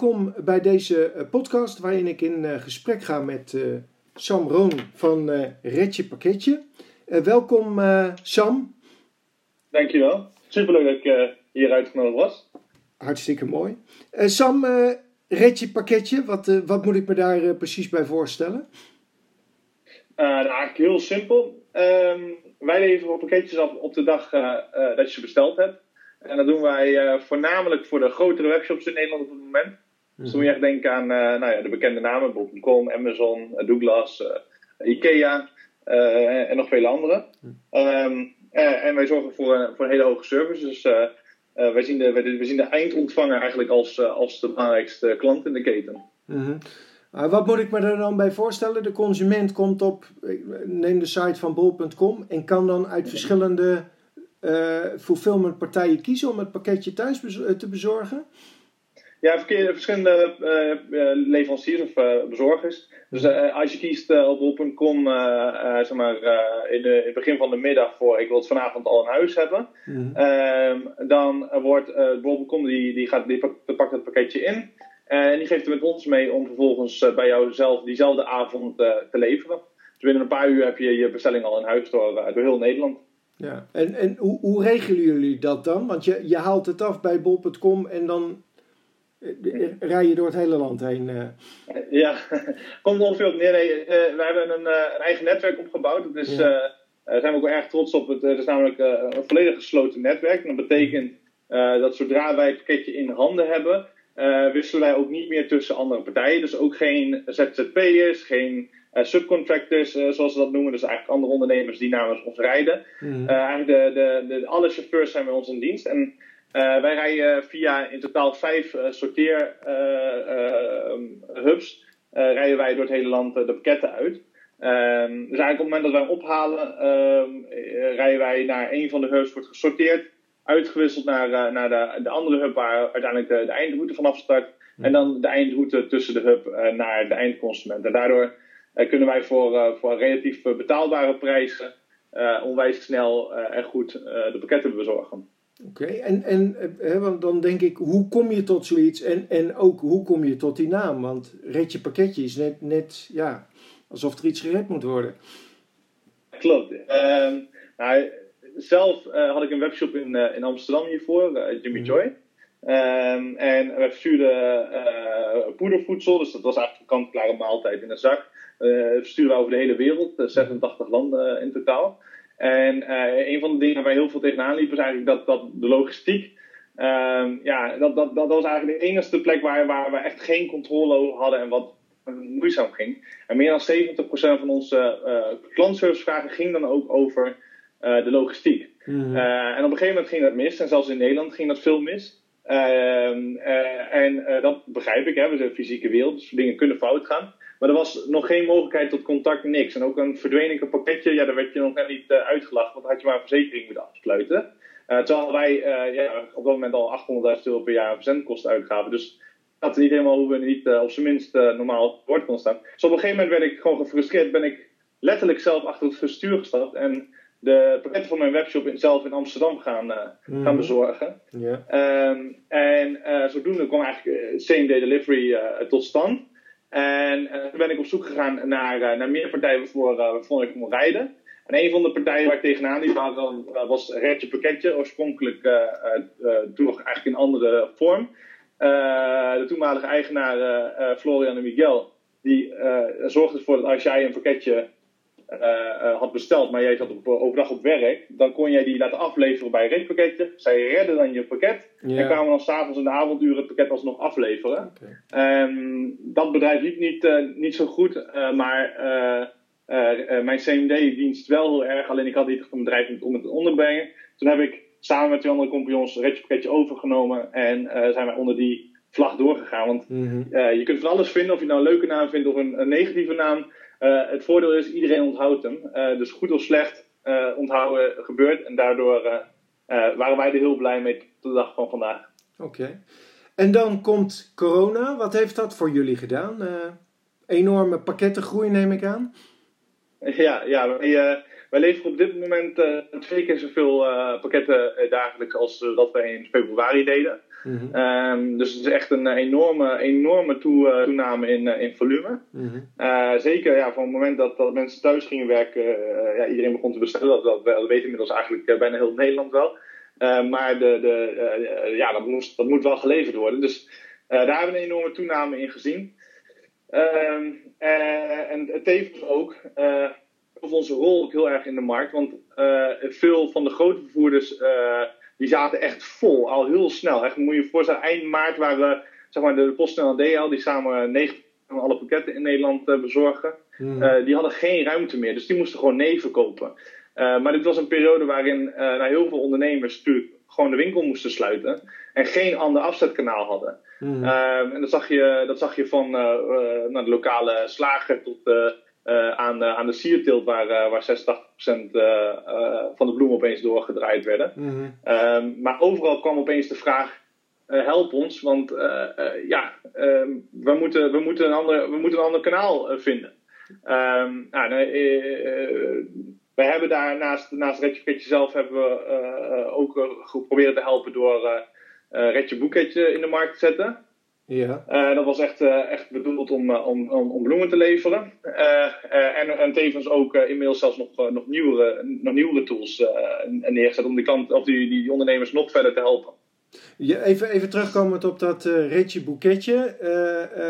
welkom bij deze podcast waarin ik in gesprek ga met Sam Roon van Redje Pakketje. welkom Sam. Dankjewel. Superleuk dat ik hier uitgenodigd was. Hartstikke mooi. Sam, Redje Pakketje, wat, wat moet ik me daar precies bij voorstellen? nou, eigenlijk heel simpel. Ehm, wij leveren pakketjes af op de dag dat je ze besteld hebt. En dat doen wij uh, voornamelijk voor de grotere webshops in Nederland op het moment. Dus dan moet je echt denken aan uh, nou ja, de bekende namen, bol.com, Amazon, uh, Douglas, Ikea en nog vele andere. Um, en wij zorgen voor, voor een hele hoge service. Dus wij, zien de, wij, zien de eindontvanger eigenlijk als, als de belangrijkste klant in de keten. Mm wat moet ik me er dan bij voorstellen? De consument komt op, neem de site van bol.com en kan dan uit verschillende uh, fulfillment partijen kiezen om het pakketje thuis eh, te bezorgen? Ja, verschillende uh, leveranciers of bezorgers. Dus als je kiest op bol.com, zeg maar, in, de, in, het begin van de middag voor ik wil het vanavond al in huis hebben, mm dan wordt bol.com die, die, gaat, die pakt, het pakketje in en die geeft het met ons mee om vervolgens bij jou zelf diezelfde avond te leveren. Dus binnen een paar uur heb je je bestelling al in huis door, door heel Nederland. Ja, en, en hoe, hoe regelen jullie dat dan? Want je, je haalt het af bij bol.com en dan eh, rij je door het hele land heen. Uh. Ja, komt ongeveer op neer. Nee, we hebben een, een, eigen netwerk opgebouwd. Dus ja. daar zijn we ook wel erg trots op. Het, is namelijk een volledig gesloten netwerk. En dat betekent dat zodra wij het pakketje in handen hebben, wisselen wij ook niet meer tussen andere partijen. Dus ook geen ZZP'ers, geen subcontractors, zoals ze dat noemen, dus eigenlijk andere ondernemers die namens ons rijden. Mm. eigenlijk de, de, de, alle chauffeurs zijn bij ons in dienst. En wij rijden via in totaal vijf sorteerhubs, rijden wij door het hele land de pakketten uit. Um, dus eigenlijk op het moment dat wij hem ophalen, um, rijden wij naar een van de hubs, wordt gesorteerd, uitgewisseld naar, naar de, de andere hub waar uiteindelijk de, de eindroute vanaf start. Mm. En dan de eindroute tussen de hub naar de eindconsument. En daardoor uh, kunnen wij voor, voor relatief betaalbare prijzen onwijs snel en goed de pakketten bezorgen. Oké, okay. en, en hè, want dan denk ik, hoe kom je tot zoiets en, en ook hoe kom je tot die naam? Want red je pakketje is net, net ja, alsof er iets gered moet worden. Klopt. Ehm, nou, zelf had ik een webshop in, in Amsterdam hiervoor, Jimmy mhm. Joy. Um, en we verstuurden poedervoedsel, dus dat was eigenlijk een kant-klare maaltijd in een zak. Uh, versturen we over de hele wereld, 86 eh, landen eh, in totaal. En een van de dingen waar heel veel tegenaan liepen is eigenlijk dat, dat de logistiek. Uh, ja, dat, dat, dat was eigenlijk de enige plek waar, waar we echt geen controle over hadden en wat moeizaam ging. En meer dan 70% van onze uh, klantservicevragen ging dan ook over uh, de logistiek. Mm en op een gegeven moment ging dat mis, en zelfs in Nederland ging dat veel mis. Ehm, en dat begrijp ik, hè. we zijn een fysieke wereld, dus dingen kunnen fout gaan. Maar er was nog geen mogelijkheid tot contact, niks. En ook een verdwenen pakketje, ja, daar werd je nog net niet uh, uitgelachen, want dan had je maar een verzekering moeten afsluiten. Uh, terwijl wij uh, ja, op dat moment al 800.000 euro per jaar verzendkosten uitgaven. Dus dat niet helemaal hoe we niet op zijn minst normaal woord kon staan. Dus op een gegeven moment werd ik gewoon gefrustreerd, ben ik letterlijk zelf achter het verstuur gestapt en de pakketten van mijn webshop in, zelf in Amsterdam gaan, mm. gaan bezorgen. Yeah. Um, en zodoende kwam eigenlijk same day delivery tot stand. En uh, toen ben ik op zoek gegaan naar, uh, naar meer partijen waarvoor, uh, waarvoor ik kon rijden. En een van de partijen waar ik tegenaan liep was Redje Pakketje. Oorspronkelijk toen nog eigenlijk in andere vorm. de toenmalige eigenaar Florian en Miguel. Die zorgde ervoor dat als jij een pakketje uh, had besteld, maar jij zat op, overdag op werk, dan kon jij die laten afleveren bij een redpakketje. Zij redden dan je pakket en kwamen dan s'avonds in de avonduren het pakket alsnog afleveren. Okay. Um, dat bedrijf liep niet, uh, niet zo goed, uh, maar mijn CMD-dienst wel heel erg. Alleen ik had niet een bedrijf om het onderbrengen. Toen heb ik samen met twee andere compagnons een redje pakketje overgenomen en zijn wij onder die vlag doorgegaan. Want mm -hmm. je kunt van alles vinden, of je nou een leuke naam vindt of een, een negatieve naam. Uh, het voordeel is, iedereen onthoudt hem. Uh, dus goed of slecht uh, onthouden gebeurt. En daardoor waren wij er heel blij mee tot de dag van vandaag. Oké. En dan komt corona. Wat heeft dat voor jullie gedaan? enorme pakkettengroei neem ik aan. Ja, ja wij, wij leveren op dit moment twee keer zoveel pakketten dagelijks als dat wij in februari deden. Mhm. Ehm, dus het is echt een enorme, enorme toename in, in volume. Mhm. zeker ja, van het moment dat, dat mensen thuis gingen werken, ja, iedereen begon te bestellen. Dat, dat, dat weet inmiddels eigenlijk bijna heel Nederland wel. maar de, de, ja, dat, moest, dat moet wel geleverd worden. Dus daar hebben we een enorme toename in gezien. Ehm, en tevens ook of onze rol ook heel erg in de markt. Want uh, veel van de grote vervoerders die zaten echt vol, al heel snel. Echt, moet je je voorstellen, eind maart waren zeg maar, de PostNL en DL, die samen 9 van alle pakketten in Nederland bezorgen. Hmm. die hadden geen ruimte meer, dus die moesten gewoon nee verkopen. maar dit was een periode waarin nou, heel veel ondernemers natuurlijk gewoon de winkel moesten sluiten en geen ander afzetkanaal hadden. Hmm. Ehm, en dat zag je, dat zag je van uh, de lokale slager tot uh, aan, aan de sierteelt, waar, waar 86% van de bloemen opeens doorgedraaid werden. Hmm. Um, maar overal kwam opeens de vraag: help ons, want ja, um, we, moeten, we, moeten een ander, we moeten een ander kanaal vinden. nou, nee, wij hebben daar naast, naast Redje zelf hebben we ook geprobeerd te helpen door uh, Redje Boeketje in de markt te zetten. Ja. Uh, dat was echt, uh, echt bedoeld om, om, om, bloemen te leveren. en, en tevens ook inmiddels zelfs nog, nog, nieuwere, nog nieuwere tools neergezet om die, klant, of die, die ondernemers nog verder te helpen. Ja, even, even terugkomend op dat uh, Retje Boeketje.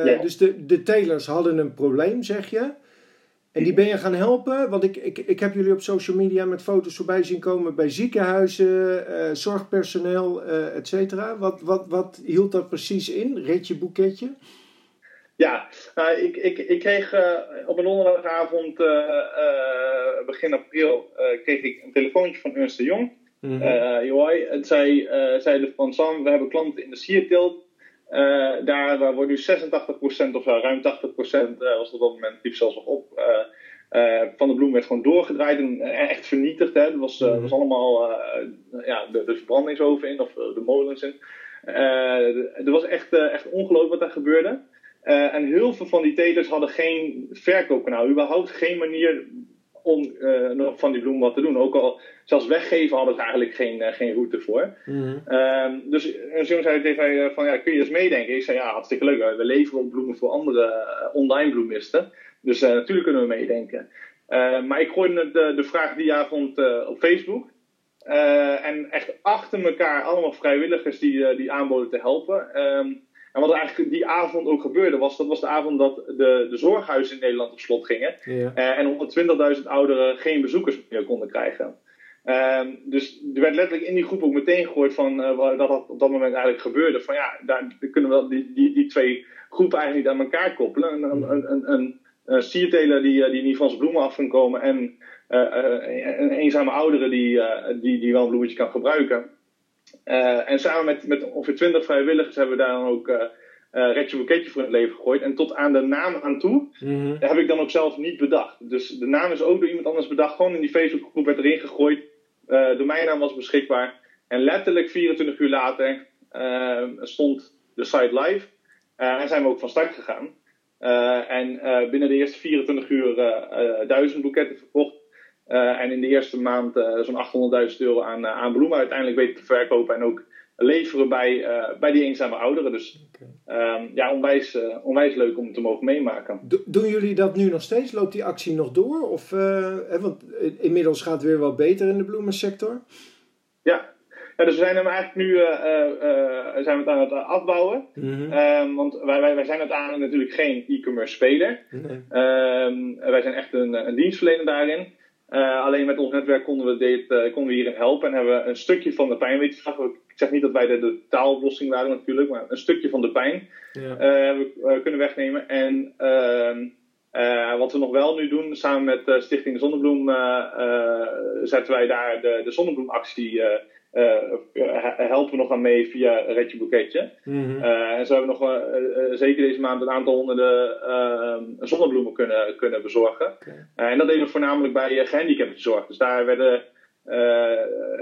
Ja. Dus de, de telers hadden een probleem, zeg je. En die ben je gaan helpen, want ik, ik, ik heb jullie op social media met foto's voorbij zien komen bij ziekenhuizen, uh, zorgpersoneel, uh, et cetera. Wat, wat, wat hield dat precies in, Ritje Boeketje? Ja, nou, ik, ik, ik kreeg uh, op een donderdagavond, begin april, kreeg ik een telefoontje van Ernst de Jong. Mm -hmm. het zei, zeiden van Sam, we hebben klanten in de sierteelt uh, daar uh, wordt nu 86% of zo, ruim 80% uh, was op dat moment, liep zelfs nog op. Uh, van de bloem werd gewoon doorgedraaid en echt vernietigd. Hè. Dat was, mm was allemaal ja, de, de, verbrandingsoven in of de molens in. er was echt, echt ongelooflijk wat daar gebeurde. en heel veel van die telers hadden geen verkoopkanaal, überhaupt geen manier om uh, nog van die bloem wat te doen. Ook al zelfs weggeven hadden ze eigenlijk geen, uh, geen route voor. Mm -hmm. dus een jongen zei tegen mij van, ja, kun je eens meedenken? Ik zei, ja, hartstikke leuk. We leveren op bloemen voor andere online bloemisten. Dus natuurlijk kunnen we meedenken. maar ik gooide de, de vraag die avond op Facebook. en echt achter elkaar allemaal vrijwilligers die, die aanboden te helpen. Ehm, en wat er eigenlijk die avond ook gebeurde, was dat was de avond dat de, de zorghuizen in Nederland op slot gingen. Ja. Uh, en 120.000 ouderen geen bezoekers meer konden krijgen. Uh, dus er werd letterlijk in die groep ook meteen gehoord van uh, dat dat op dat moment eigenlijk gebeurde. Van ja, daar kunnen we die, die, die twee groepen eigenlijk niet aan elkaar koppelen. Een, een, een, een, een sierteler die, die niet van zijn bloemen af kan komen en een eenzame ouderen die, die, die wel een bloemetje kan gebruiken. Uh, en samen met, met ongeveer 20 vrijwilligers hebben we daar dan ook uh, uh, Redje Boeketje voor in het leven gegooid. En tot aan de naam aan toe mm heb ik dan ook zelf niet bedacht. Dus de naam is ook door iemand anders bedacht. Gewoon in die Facebookgroep werd erin gegooid. Uh, domeinnaam was beschikbaar. En letterlijk 24 uur later stond de site live. en zijn we ook van start gegaan. en binnen de eerste 24 uur duizend boeketten verkocht. Uh, en in de eerste maand uh, zo'n 800.000 euro aan, uh, aan bloemen uiteindelijk weten te verkopen en ook leveren bij, bij die eenzame ouderen. Dus okay. um, ja, onwijs, onwijs leuk om te mogen meemaken. Do doen jullie dat nu nog steeds? Loopt die actie nog door? Of, hè, want inmiddels gaat het weer wel beter in de bloemensector. Ja, ja, dus we zijn hem eigenlijk nu uh, uh, zijn we het aan het afbouwen. Mm -hmm. um, want wij, wij, wij zijn uiteindelijk natuurlijk geen e-commerce speler. Nee. Um, wij zijn echt een, een dienstverlener daarin. Uh, alleen met ons netwerk konden we, dit, uh, konden we hierin helpen en hebben we een stukje van de pijn weten Ik zeg niet dat wij de, de taaloplossing waren natuurlijk, maar een stukje van de pijn ja. uh, we, kunnen wegnemen. En ehm, wat we nog wel nu doen, samen met Stichting Zonnebloem, zetten wij daar de, de zonnebloemactie helpen we nog aan mee via Redje Boeketje. Mm -hmm. en zo hebben we nog zeker deze maand een aantal honderden zonnebloemen kunnen, kunnen bezorgen. Okay. en dat deden we voornamelijk bij gehandicaptenzorg. Dus daar werden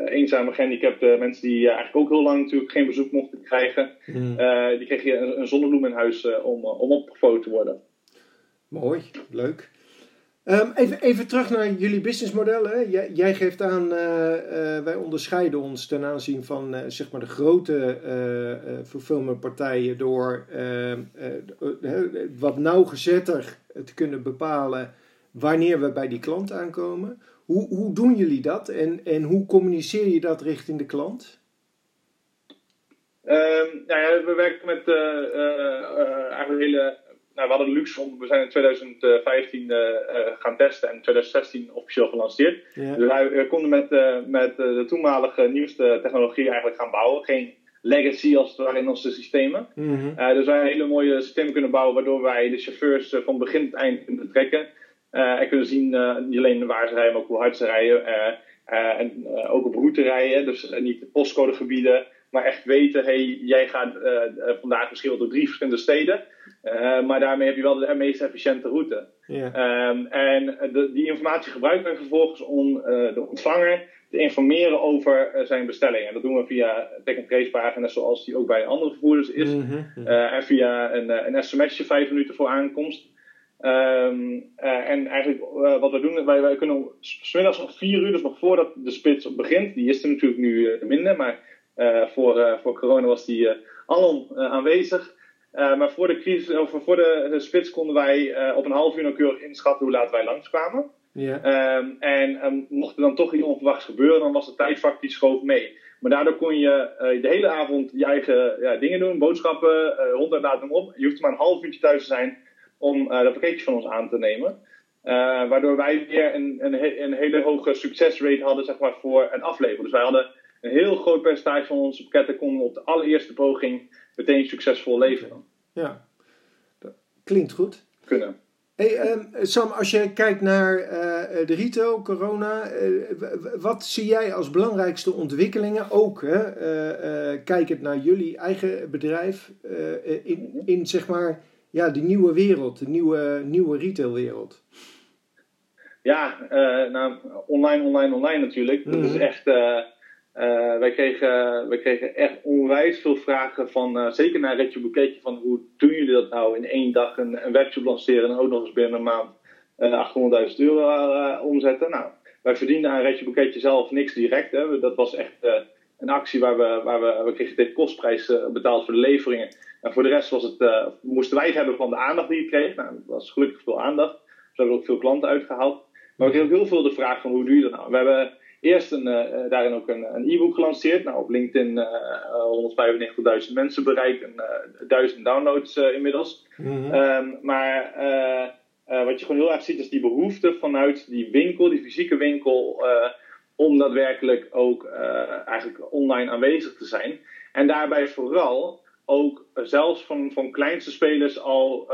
eenzame gehandicapte mensen die eigenlijk ook heel lang natuurlijk geen bezoek mochten krijgen. Mm. die kregen een, een zonnebloem in huis om, om te worden. Mooi, leuk. Ehm, even, even terug naar jullie businessmodellen. Jij, jij geeft aan, uh, wij onderscheiden ons ten aanzien van zeg maar de grote fulfillmentpartijen door ehm, wat nauwgezetter te kunnen bepalen wanneer we bij die klant aankomen. Hoe, hoe doen jullie dat en, en hoe communiceer je dat richting de klant? Um, nou ja, we werken met eigenlijk hele nou, we hadden de luxe om, we zijn in 2015 uh, uh, gaan testen en in 2016 officieel gelanceerd. Dus wij konden met, uh, met de toenmalige nieuwste technologie eigenlijk gaan bouwen. Geen legacy als het ware in onze systemen. Mm -hmm. dus wij hele mooie systemen kunnen bouwen waardoor wij de chauffeurs van begin tot eind kunnen trekken. en kunnen zien niet alleen waar ze rijden, maar ook hoe hard ze rijden. en ook op route rijden, dus niet postcodegebieden maar echt weten, hey, jij gaat vandaag misschien door drie verschillende steden. Uh, maar daarmee heb je wel de meest efficiënte route. Yeah. Um, en de, die informatie gebruiken wij vervolgens om uh, de ontvanger te informeren over uh, zijn bestelling. En dat doen we via tech and trace pagina's zoals die ook bij andere vervoerders is. Mm -hmm. en via een, een sms'je vijf minuten voor aankomst. Um, en eigenlijk wat we doen, wij, wij kunnen smiddags om vier uur, dus nog voordat de spits begint. Die is er natuurlijk nu minder, maar voor, voor corona was die alom aanwezig. Uh, maar voor de, crisis, of voor de, de spits konden wij uh, op een half uur nauwkeurig inschatten hoe laat wij langskwamen. Yeah. Um, en um, mocht er dan toch iets onverwachts gebeuren, dan was de tijdfactor die schoof mee. Maar daardoor kon je uh, de hele avond je eigen ja, dingen doen, boodschappen, uh, hond en laat hem op. Je hoeft maar een half uurtje thuis te zijn om dat pakketje van ons aan te nemen. waardoor wij weer een, een, een, hele hoge succesrate hadden zeg maar, voor het afleveren. Dus wij hadden een heel groot percentage van onze pakketten konden op de allereerste poging meteen succesvol leveren. Ja, dat klinkt goed. Kunnen. Hey, um, Sam, als je kijkt naar uh, de retail, corona, uh, wat zie jij als belangrijkste ontwikkelingen? Ook hè, uh, kijkend naar jullie eigen bedrijf in, in zeg maar, ja, die nieuwe wereld, de nieuwe, nieuwe retailwereld. Ja, nou, online, online, online natuurlijk. Mm -hmm. Dat is mhm. echt uh, wij, kregen, wij kregen echt onwijs veel vragen van, uh, zeker naar Redje Boeketje, van hoe doen jullie dat nou in één dag een, een webshop lanceren en ook nog eens binnen een maand uh, eh, 800.000 euro omzetten. Nou, wij verdienden aan Boeketje zelf niks direct. Hè. Dat was echt een actie waar we, waar we, we kregen de kostprijs betaald voor de leveringen. En voor de rest was het, moesten wij het hebben van de aandacht die je kreeg. Nou, dat was gelukkig veel aandacht. Dus we hebben ook veel klanten uitgehaald. Maar we kregen ook heel veel de vraag van hoe doe je dat nou? We hebben eerst een, uh, daarin ook een e-book gelanceerd. Nou, op LinkedIn uh, 195.000 mensen bereikt en uh, 1000 downloads inmiddels. Mm -hmm. maar wat je gewoon heel erg ziet is die behoefte vanuit die winkel, die fysieke winkel, om daadwerkelijk ook eigenlijk online aanwezig te zijn. En daarbij vooral ook zelfs van, van kleinste spelers al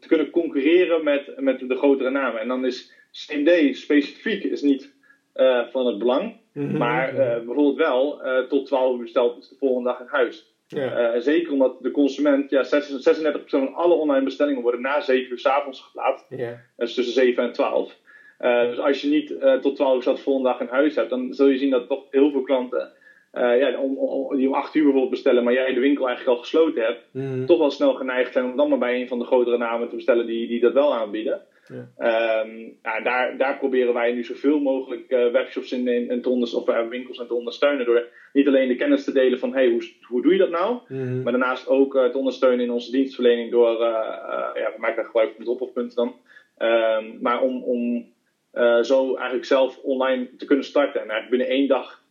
te kunnen concurreren met, met de grotere namen. En dan is CMD specifiek is niet uh, van het belang. Mhm. Maar uh, bijvoorbeeld wel uh, tot 12 uur besteld is de volgende dag in huis. Ja. zeker omdat de consument, ja, 36% van alle online bestellingen worden na 7 uur s avonds geplaatst. Ja. Dus tussen 7 en 12. dus als je niet tot 12 uur de volgende dag in huis hebt, dan zul je zien dat toch heel veel klanten ja, om, om, die om 8 uur bijvoorbeeld bestellen, maar jij de winkel eigenlijk al gesloten hebt, mm. toch wel snel geneigd zijn om dan maar bij een van de grotere namen te bestellen die, die dat wel aanbieden. Ja. Um, daar, daar proberen wij nu zoveel mogelijk uh, webshops in, in, in te of uh, winkels in te ondersteunen. Door niet alleen de kennis te delen van hey, hoe, hoe doe je dat nou? Mm-hmm. Maar daarnaast ook uh, te ondersteunen in onze dienstverlening door, ja, we maken daar gebruik van drop-off dan. Um, maar om, om zo eigenlijk zelf online te kunnen starten en eigenlijk binnen één dag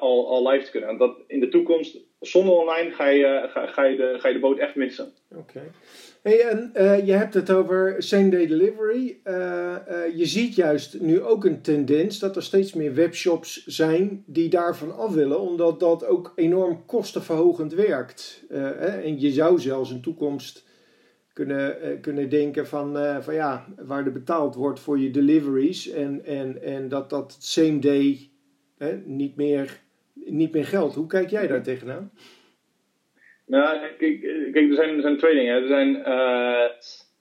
al, al live te kunnen. En dat in de toekomst, zonder online, ga je, ga, ga je, de, ga je de boot echt missen. Oké. Hey, en uh, je hebt het over same-day delivery. Uh, je ziet juist nu ook een tendens dat er steeds meer webshops zijn die daarvan af willen, omdat dat ook enorm kostenverhogend werkt. En je zou zelfs in toekomst kunnen, kunnen denken van, van ja, waar er betaald wordt voor je deliveries en, en, en dat dat same-day niet, meer, niet meer geldt. Hoe kijk jij daar tegenaan? Nou, kijk, kijk er, zijn, er zijn twee dingen. Er zijn,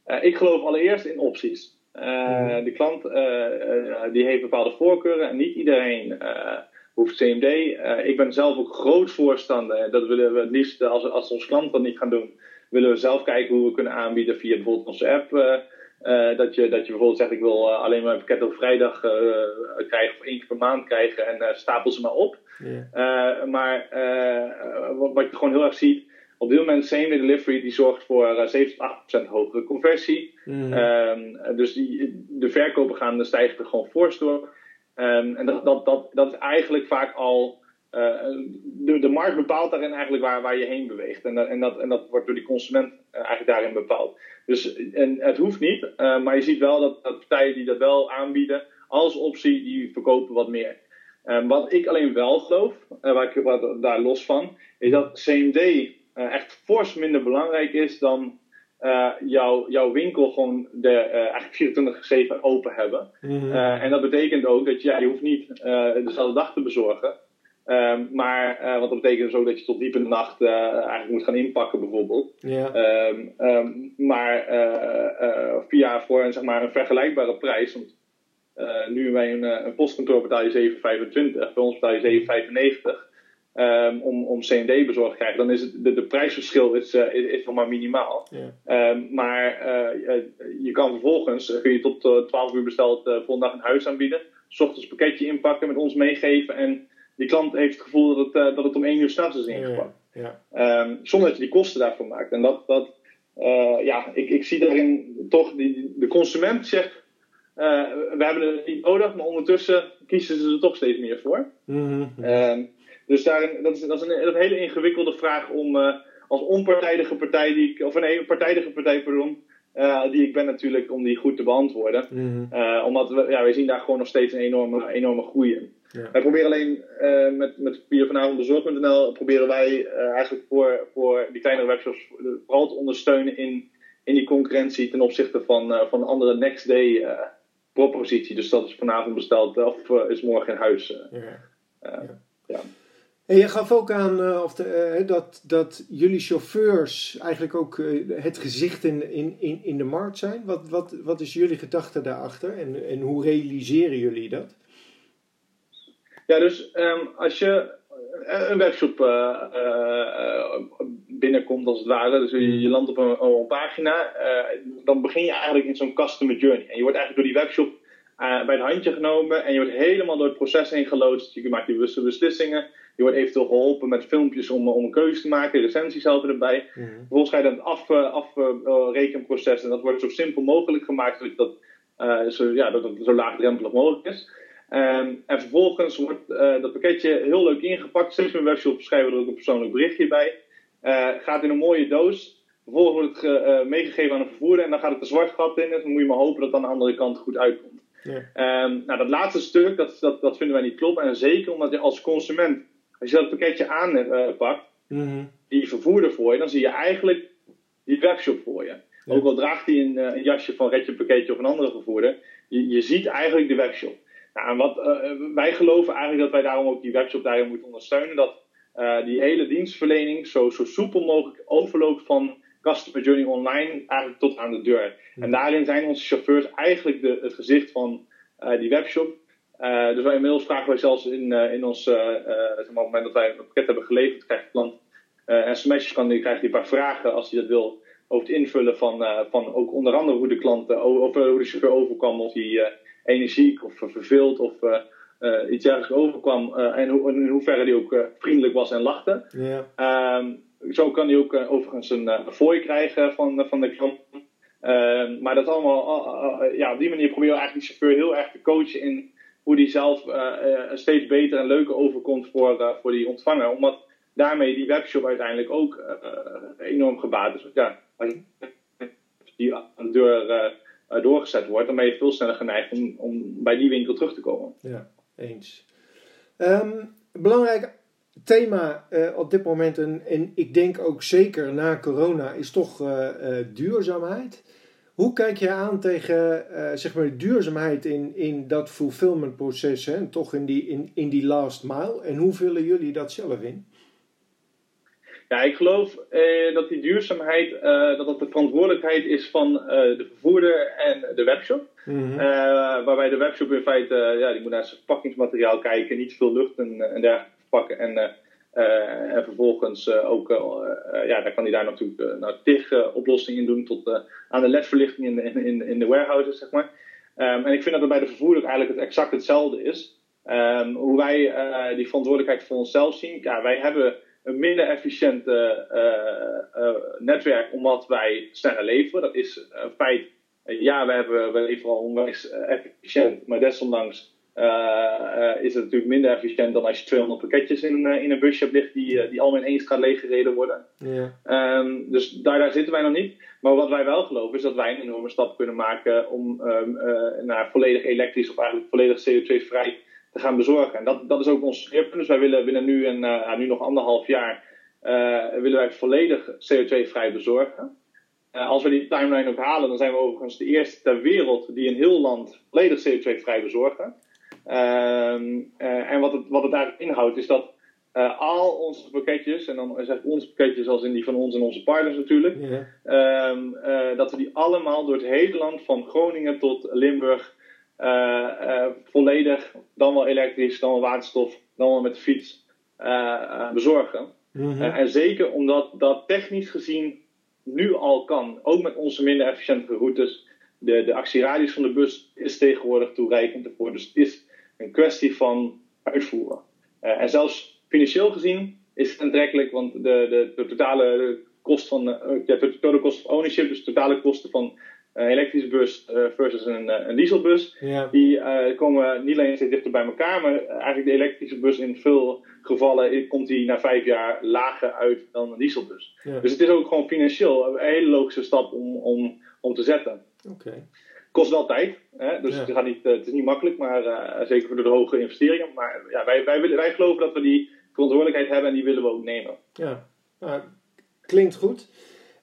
uh, ik geloof allereerst in opties. Uh, De klant die heeft bepaalde voorkeuren en niet iedereen hoeft CMD. ik ben zelf ook groot voorstander. Dat willen we het liefst, als, als onze klant dat niet gaan doen, willen we zelf kijken hoe we kunnen aanbieden via bijvoorbeeld onze app. Dat, je, dat je bijvoorbeeld zegt: Ik wil alleen maar een pakket op vrijdag krijgen of één keer per maand krijgen en stapel ze maar op. maar wat je gewoon heel erg ziet, op dit moment same delivery die zorgt voor uh, 7 8% hogere conversie. Mm. Um, dus die, de verkopen gaan stijgen er gewoon door. Um, en dat, dat, dat, dat is eigenlijk vaak al. Uh, de, de markt bepaalt daarin eigenlijk waar, waar je heen beweegt. En, en, dat, en dat wordt door die consument uh, eigenlijk daarin bepaald. Dus en het hoeft niet, uh, maar je ziet wel dat, dat, partijen die dat wel aanbieden, als optie, die verkopen wat meer. Um, wat ik alleen wel geloof, waar ik wat, daar los van, is dat CMD uh, echt fors minder belangrijk is dan uh, jouw, jouw winkel gewoon de, uh, eigenlijk 24-7 open hebben. Mm en dat betekent ook dat ja, je hoeft niet dezelfde dag te bezorgen. Um, maar wat dat betekent dus ook dat je tot diep in de nacht eigenlijk moet gaan inpakken bijvoorbeeld. Yeah. Um, um, maar via voor een, zeg maar, een vergelijkbare prijs. Want nu bij een, een postkantoor betaal je 7,25. Bij ons betaal je 7,95. Um, om, om CND bezorgd te krijgen, dan is het, de, de prijsverschil is, uh, is, nog maar minimaal. Maar uh, je kan vervolgens, kun je tot uh, 12 uur besteld volgende dag een huis aanbieden. S ochtends pakketje inpakken, met ons meegeven. En die klant heeft het gevoel dat het, dat het om 1 uur s'nachts is ingepakt. Ja, ja. Um, zonder dat je die kosten daarvoor maakt. En dat, dat ja, ik, ik zie daarin toch, die, de consument zegt, we hebben het niet nodig, maar ondertussen kiezen ze er toch steeds meer voor. Mm -hmm. Dus daarin, dat, is, dat is een, hele ingewikkelde vraag om uh, als onpartijdige partij, die ik, of een partijdige partij, pardon, uh, die ik ben natuurlijk, om die goed te beantwoorden. Mm -hmm. omdat we, ja, wij zien daar gewoon nog steeds een enorme, enorme groei in. Ja. Wij proberen alleen met, met via vanavond bezorg.nl proberen wij eigenlijk voor, voor die kleinere webshops vooral te ondersteunen in, in die concurrentie ten opzichte van, van andere next day propositie. Dus dat is vanavond besteld of is morgen in huis. ja. ja. En je gaf ook aan uh, of de, uh, dat, dat jullie chauffeurs eigenlijk ook uh, het gezicht in, in, in de markt zijn. Wat, wat, wat is jullie gedachte daarachter en, en hoe realiseren jullie dat? Ja, dus um, als je een webshop binnenkomt als het ware, dus je, je landt op een, een pagina, dan begin je eigenlijk in zo'n customer journey. En je wordt eigenlijk door die webshop bij het handje genomen en je wordt helemaal door het proces heen geloodst. Je maakt die bewuste beslissingen. Je wordt eventueel geholpen met filmpjes om, om een keuze te maken, recensies helpen erbij. Mm -hmm. Vervolgens ga je dan het afrekenproces af, en dat wordt zo simpel mogelijk gemaakt zodat dat, zo, ja, dat het zo laagdrempelig mogelijk is. Um, en vervolgens wordt uh, dat pakketje heel leuk ingepakt. Steeds mijn webshop schrijven we er ook een persoonlijk berichtje bij. gaat in een mooie doos. Vervolgens wordt het meegegeven aan een vervoerder en dan gaat het een zwart gat in. En dan moet je maar hopen dat het aan de andere kant goed uitkomt. Ja. Um, nou, dat laatste stuk, dat, dat, dat vinden wij niet kloppen. En zeker omdat je als consument als je dat pakketje aanpakt, mm die vervoerder voor je, dan zie je eigenlijk die webshop voor je. Ook al draagt hij een, een, jasje van Redje Pakketje of een andere vervoerder, je, je ziet eigenlijk de webshop. Nou, en wat, uh, wij geloven eigenlijk dat wij daarom ook die webshop daarin moeten ondersteunen. Dat uh, die hele dienstverlening zo, zo soepel mogelijk overloopt van customer journey online eigenlijk tot aan de deur. En daarin zijn onze chauffeurs eigenlijk de, het gezicht van die webshop. Uh, dus wij inmiddels vragen wij zelfs in, uh, in ons, uh, zeg maar, op het moment dat wij een pakket hebben geleverd, krijgt de klant sms'jes, kan die, krijgt hij een paar vragen als hij dat wil over het invullen van, van ook onder andere hoe de klant, of hoe de chauffeur overkwam, of hij energiek of verveeld of iets dergelijks overkwam en in hoeverre hij ook vriendelijk was en lachte. Yeah. Um, zo kan hij ook overigens een, fooi krijgen van, van de klant. Uh, maar dat allemaal, uh, ja, op die manier proberen we eigenlijk die chauffeur heel erg te coachen in hoe die zelf steeds beter en leuker overkomt voor, voor die ontvanger. Omdat daarmee die webshop uiteindelijk ook enorm gebaat is. Ja, als die aan deur doorgezet wordt, dan ben je veel sneller geneigd om, om bij die winkel terug te komen. Ja, eens. Um, belangrijk thema uh, op dit moment, en, en ik denk ook zeker na corona, is toch uh, uh, duurzaamheid. Hoe kijk je aan tegen uh, zeg maar duurzaamheid in, in dat fulfillment proces toch in die, in, in die last mile? En hoe vullen jullie dat zelf in? Ja, ik geloof eh, dat die duurzaamheid uh, dat dat de verantwoordelijkheid is van de vervoerder en de webshop. Mm waarbij de webshop in feite, ja, die moet naar zijn verpakkingsmateriaal kijken, niet veel lucht en, en dergelijke verpakken. En en vervolgens ook, ja, daar kan hij daar natuurlijk nou, tig oplossingen in doen tot aan de ledverlichting in de, in, in de warehouses, zeg maar. Ehm, en ik vind dat het bij de vervoerder eigenlijk het exact hetzelfde is. Ehm, hoe wij die verantwoordelijkheid voor onszelf zien. Ja, wij hebben een minder efficiënt netwerk omdat wij sneller leveren. Dat is een feit ja, we, hebben, we leveren al onwijs efficiënt, maar desondanks is het natuurlijk minder efficiënt dan als je 200 pakketjes in, in een busje hebt liggen die, die allemaal in één gaat leeggereden worden. Um, dus daar, daar zitten wij nog niet. Maar wat wij wel geloven is dat wij een enorme stap kunnen maken om um, naar volledig elektrisch of eigenlijk volledig CO2-vrij te gaan bezorgen. En dat, dat is ook ons streerpunt. Dus wij willen binnen nu en nu nog anderhalf jaar willen wij volledig CO2-vrij bezorgen. Uh, als we die timeline ook halen, dan zijn we overigens de eerste ter wereld die een heel land volledig CO2-vrij bezorgen. Uh, en wat het, wat het eigenlijk inhoudt, is dat eh, al onze pakketjes, en dan zeg ik onze pakketjes als in die van ons en onze partners natuurlijk, ehm, dat we die allemaal door het hele land, van Groningen tot Limburg, volledig, dan wel elektrisch, dan wel waterstof, dan wel met de fiets, bezorgen. Mhm. en zeker omdat dat technisch gezien nu al kan, ook met onze minder efficiënte routes. De, de actieradius van de bus is tegenwoordig toereikend ervoor. Dus het is een kwestie van uitvoeren. Uh, en zelfs financieel gezien is het aantrekkelijk, want de, de, de totale kost van uh, de totale kost van ownership, dus de totale kosten van een elektrische bus uh, versus een, een dieselbus, ja. die komen niet alleen steeds dichter bij elkaar, maar eigenlijk de elektrische bus in veel gevallen komt die na vijf jaar lager uit dan een dieselbus. Dus het is ook gewoon financieel een hele logische stap om, om, om te zetten. Okay. Kost wel tijd, hè? dus het, gaat niet, het is niet makkelijk, maar uh, zeker voor de hoge investeringen. Maar ja, wij, wij, willen, wij geloven dat we die verantwoordelijkheid hebben en die willen we ook nemen. Ja, nou, klinkt goed.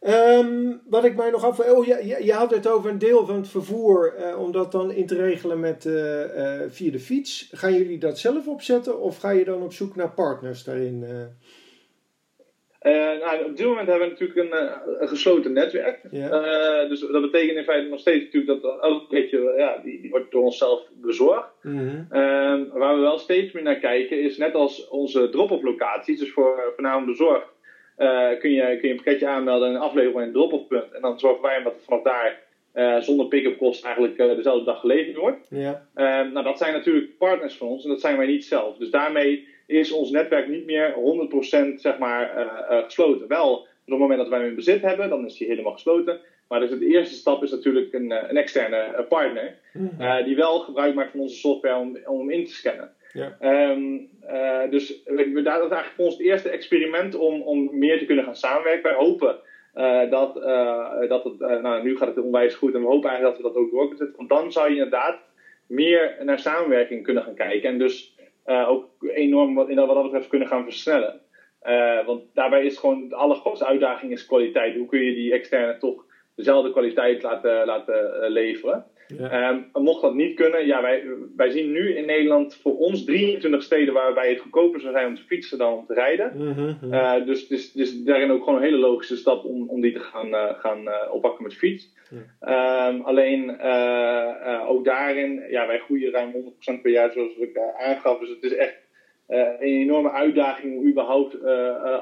Um, wat ik mij nog af... Oh, je, je, had het over een deel van het vervoer, uh, om dat dan in te regelen met, uh, uh, via de fiets. Gaan jullie dat zelf opzetten of ga je dan op zoek naar partners daarin? nou, op dit moment hebben we natuurlijk een, een gesloten netwerk. Yeah. dus dat betekent in feite nog steeds natuurlijk dat elk beetje, ja, die, die, wordt door onszelf bezorgd. Mm -hmm. waar we wel steeds meer naar kijken is net als onze drop-off locaties, dus voor voornamelijk bezorgd uh, kun, je, kun je een pakketje aanmelden en afleveren bij een drop-off punt. En dan zorgen wij dat het vanaf daar uh, zonder pick-up kost eigenlijk uh, dezelfde dag geleverd wordt. Ja. Nou, dat zijn natuurlijk partners van ons en dat zijn wij niet zelf. Dus daarmee is ons netwerk niet meer 100% zeg maar, gesloten. Wel, op het moment dat wij hem in bezit hebben, dan is die helemaal gesloten. Maar dus de eerste stap is natuurlijk een, een externe partner, mm die wel gebruik maakt van onze software om, om hem in te scannen. Um, uh, dus we, dat is eigenlijk voor ons het eerste experiment om, om meer te kunnen gaan samenwerken. Wij hopen uh, dat, uh, dat het, nou nu gaat het onwijs goed en we hopen eigenlijk dat we dat ook door kunnen zetten. Want dan zou je inderdaad meer naar samenwerking kunnen gaan kijken. En dus ook enorm wat, dat, wat dat betreft kunnen gaan versnellen. want daarbij is gewoon de allergrootste uitdaging is kwaliteit. Hoe kun je die externe toch dezelfde kwaliteit laten, laten leveren? Ja. Um, mocht dat niet kunnen, ja, wij, wij zien nu in Nederland voor ons 23 steden waarbij het goedkoper zou zijn om te fietsen dan om te rijden. Mm uh, dus, dus, dus daarin ook gewoon een hele logische stap om, om die te gaan, uh, gaan uh, oppakken met fiets. Ja. Um, alleen ook daarin, ja, wij groeien ruim 100% per jaar zoals ik aangaf. Dus het is echt een enorme uitdaging om überhaupt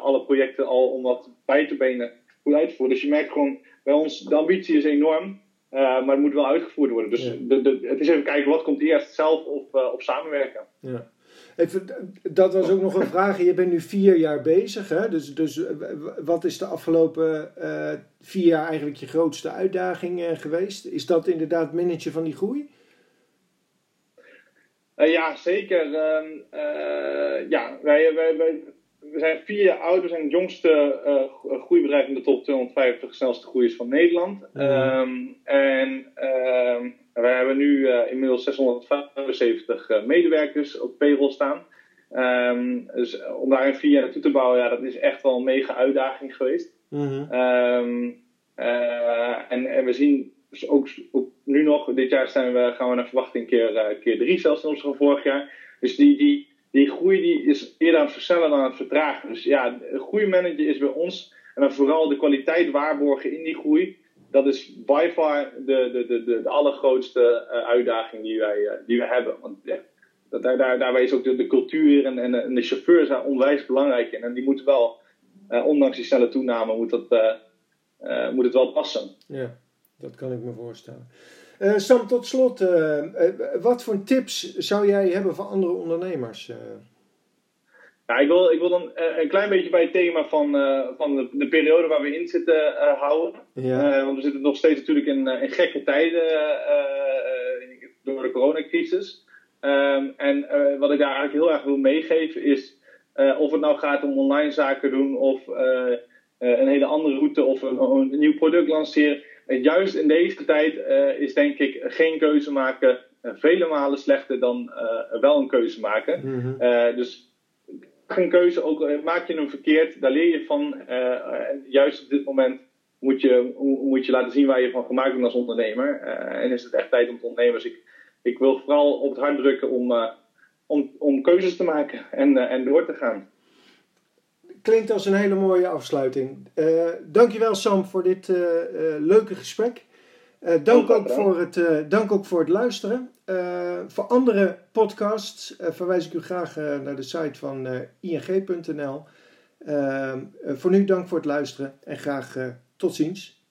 alle projecten al om dat bij te benen goed uit te voeren. Dus je merkt gewoon, bij ons, de ambitie is enorm. Uh, maar het moet wel uitgevoerd worden. Dus de, de, het is even kijken wat komt eerst, zelf of, uh, of samenwerken. Ja. Even, dat was ook nog een vraag. Je bent nu vier jaar bezig. Hè? Dus, dus eh, wat is de afgelopen uh, vier jaar eigenlijk je grootste uitdaging geweest? Is dat inderdaad managen van die groei? ja, zeker. Ehm, ja, wij, wij, wij we zijn vier jaar oud. We zijn het jongste uh, groeibedrijf in de top 250 snelste groeiers van Nederland. Um, en um, we hebben nu uh, inmiddels 675 uh, medewerkers op payroll staan. Um, dus om daar in vier jaar naartoe te bouwen, ja, dat is echt wel een mega uitdaging geweest. Mm -hmm. en, en we zien dus ook, ook, nu nog, dit jaar zijn we, gaan we naar verwachting keer, keer drie zelfs in van vorig jaar. Dus die, die, die groei die is eerder aan het versnellen dan aan het vertragen. Dus ja, groeimanager is bij ons, en dan vooral de kwaliteit waarborgen in die groei, dat is by far de, de, de, de, de allergrootste uh, uitdaging die wij, uh, die wij hebben. Want ja, daar, daar, daarbij is ook de, de cultuur en, en, de chauffeurs daar onwijs belangrijk in. En die moeten wel, ondanks die snelle toename, moet, dat, moet het wel passen. Ja, dat kan ik me voorstellen. Sam, tot slot, wat voor tips zou jij hebben voor andere ondernemers? Ik, wil, ik wil dan een klein beetje bij het thema van, van de, de, periode waar we in zitten houden. Ja. want we zitten nog steeds natuurlijk in, in gekke tijden door de coronacrisis. Um, en wat ik daar eigenlijk heel erg wil meegeven is, of het nou gaat om online zaken doen of een hele andere route of een, een nieuw product lanceren. juist in deze tijd is denk ik geen keuze maken vele malen slechter dan wel een keuze maken. Mm -hmm. dus een keuze, ook eh, maak je hem verkeerd, daar leer je van. Juist op dit moment moet je, moet je laten zien waar je van gemaakt bent als ondernemer. Uh, en is het echt tijd om te ondernemen. Dus ik, ik wil vooral op het hart drukken om, uh, om, om keuzes te maken en, en door te gaan. Klinkt als een hele mooie afsluiting. dankjewel Sam voor dit leuke gesprek. Uh, dank, ook voor het, uh, dank ook voor het luisteren. Uh, voor andere podcasts verwijs ik u graag naar de site van ing.nl. voor nu dank voor het luisteren en graag tot ziens.